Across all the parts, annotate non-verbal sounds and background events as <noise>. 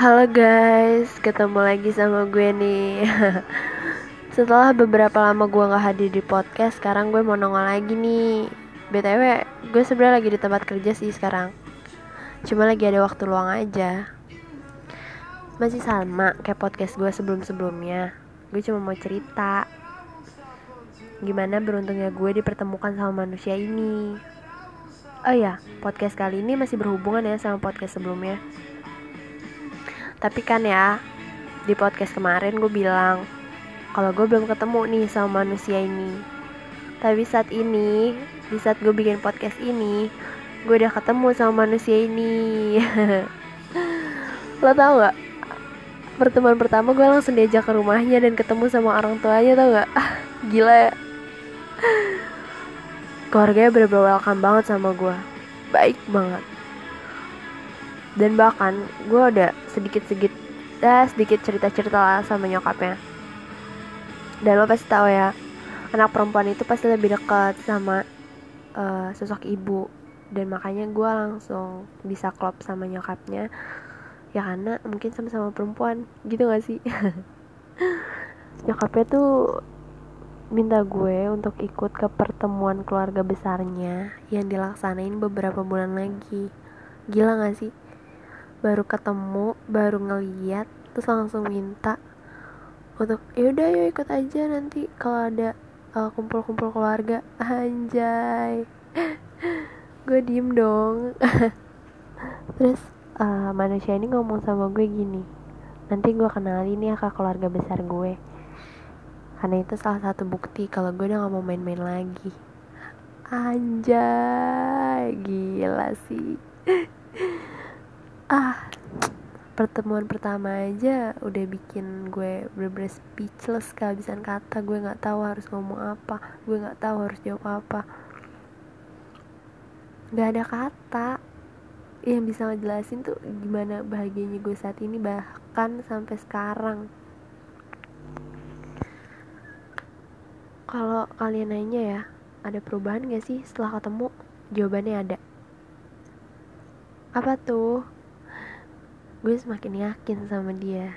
Halo guys, ketemu lagi sama gue nih. <laughs> Setelah beberapa lama gue gak hadir di podcast Sekarang gue mau nongol lagi nih. BTW, gue sebenarnya lagi di tempat kerja sih sekarang. Cuma lagi ada waktu luang aja. Masih sama kayak podcast gue sebelum-sebelumnya. Gue cuma mau cerita Gimana beruntungnya gue dipertemukan sama manusia ini. Oh ya, podcast kali ini masih berhubungan ya sama podcast sebelumnya tapi kan ya di podcast kemarin gue bilang kalau gue belum ketemu nih sama manusia ini. Tapi saat ini di saat gue bikin podcast ini gue udah ketemu sama manusia ini. <laughs> Lo tau gak pertemuan pertama gue langsung diajak ke rumahnya dan ketemu sama orang tuanya tau gak gila ya. Keluarganya bener-bener welcome banget sama gue baik banget dan bahkan gue udah sedikit-sedikit ya sedikit cerita-cerita lah sama nyokapnya. Dan lo pasti tahu ya anak perempuan itu pasti lebih dekat sama uh, sosok ibu. Dan makanya gue langsung bisa klop sama nyokapnya. Ya karena mungkin sama-sama perempuan gitu gak sih? <laughs> Nyokapnya tuh minta gue untuk ikut ke pertemuan keluarga besarnya yang dilaksanain beberapa bulan lagi. Gila gak sih baru ketemu baru ngeliat terus langsung minta untuk yaudah yuk ikut aja nanti kalau ada uh, kumpul-kumpul keluarga. Anjay. <laughs> Gue diem dong. <laughs> Terus uh, manusia ini ngomong sama gue gini nanti gue kenalin ya ke keluarga besar gue. Karena itu salah satu bukti kalau gue udah gak mau main-main lagi. Anjay gila sih <laughs> ah pertemuan pertama aja udah bikin gue bener-bener speechless kehabisan kata. Gue nggak tahu harus ngomong apa gue nggak tahu harus jawab apa. Nggak ada kata. Yang bisa ngejelasin tuh gimana bahagianya gue saat ini bahkan sampai sekarang. Kalau kalian nanya ya ada perubahan gak sih setelah ketemu? Jawabannya ada. Apa tuh gue semakin yakin sama dia.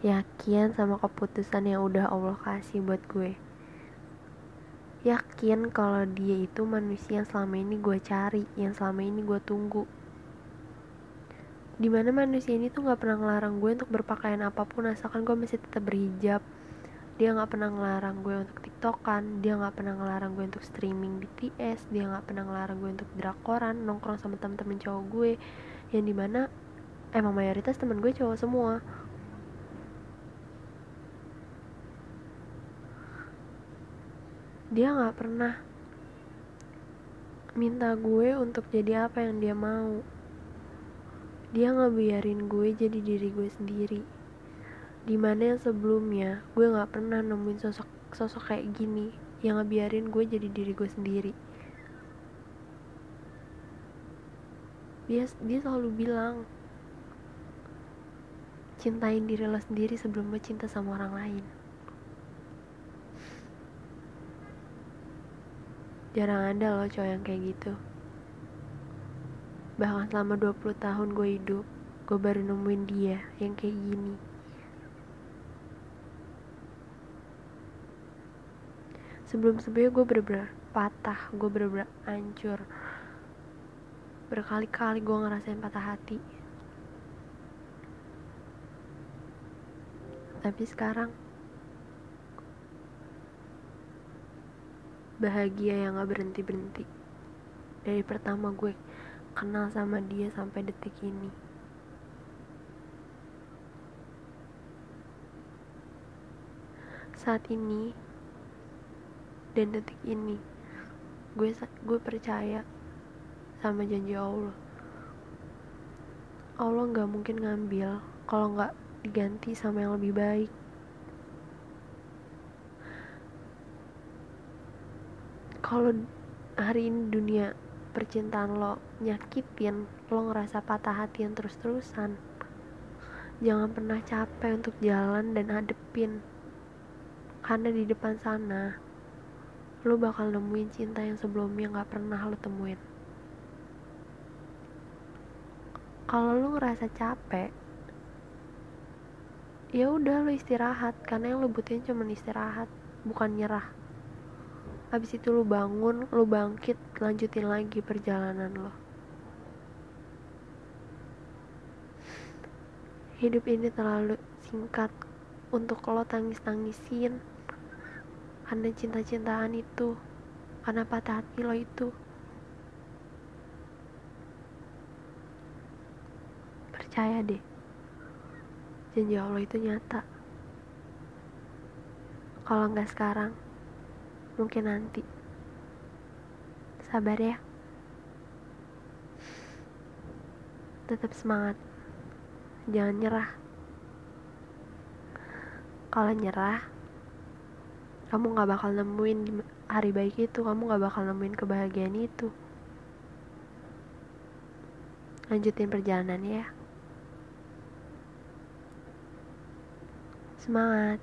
Yakin sama keputusan yang udah Allah kasih buat gue. Yakin kalau dia itu manusia yang selama ini gue cari yang selama ini gue tunggu. Di mana manusia ini tuh gak pernah ngelarang gue untuk berpakaian apa pun asalkan gue masih tetap berhijab. Dia gak pernah ngelarang gue untuk tiktokan dia gak pernah ngelarang gue untuk streaming BTS dia gak pernah ngelarang gue untuk drakoran nongkrong sama temen-temen cowok gue. Yang di mana emang mayoritas temen gue cowok semua. Dia nggak pernah minta gue untuk jadi apa yang dia mau. Dia nggak biarin gue jadi diri gue sendiri. Di mana yang sebelumnya gue nggak pernah nemuin sosok sosok kayak gini yang ngebiarin gue jadi diri gue sendiri. Dia dia selalu bilang cintain diri lo sendiri sebelum lo cinta sama orang lain. Jarang ada loh cowok yang kayak gitu. Bahkan selama 20 tahun gue hidup gue baru nemuin dia yang kayak gini. Sebelum sebelumnya gue bener-bener patah gue bener-bener hancur. Berkali-kali gue ngerasain patah hati tapi sekarang bahagia yang gak berhenti berhenti dari pertama gue kenal sama dia sampai detik ini. Saat ini dan detik ini gue gue percaya sama janji Allah. Allah nggak mungkin ngambil kalau nggak diganti sama yang lebih baik. Kalau hari ini dunia percintaan lo nyakitin lo ngerasa patah hati yang terus-terusan jangan pernah capek untuk jalan dan hadepin. Karena di depan sana lo bakal nemuin cinta yang sebelumnya gak pernah lo temuin. Kalau lo ngerasa capek ya udah lo istirahat. Karena yang lo butuhin cuma istirahat bukan nyerah. Habis itu lo bangun lo bangkit lanjutin lagi perjalanan lo. Hidup ini terlalu singkat untuk lo tangis-tangisin. Karena cinta-cintaan itu karena patah hati lo itu. Percaya deh janji Allah itu nyata. Kalau nggak sekarang mungkin nanti. Sabar ya. Tetap semangat. Jangan nyerah. Kalau nyerah kamu gak bakal nemuin hari baik itu kamu gak bakal nemuin kebahagiaan itu. Lanjutin perjalanannya ya semangat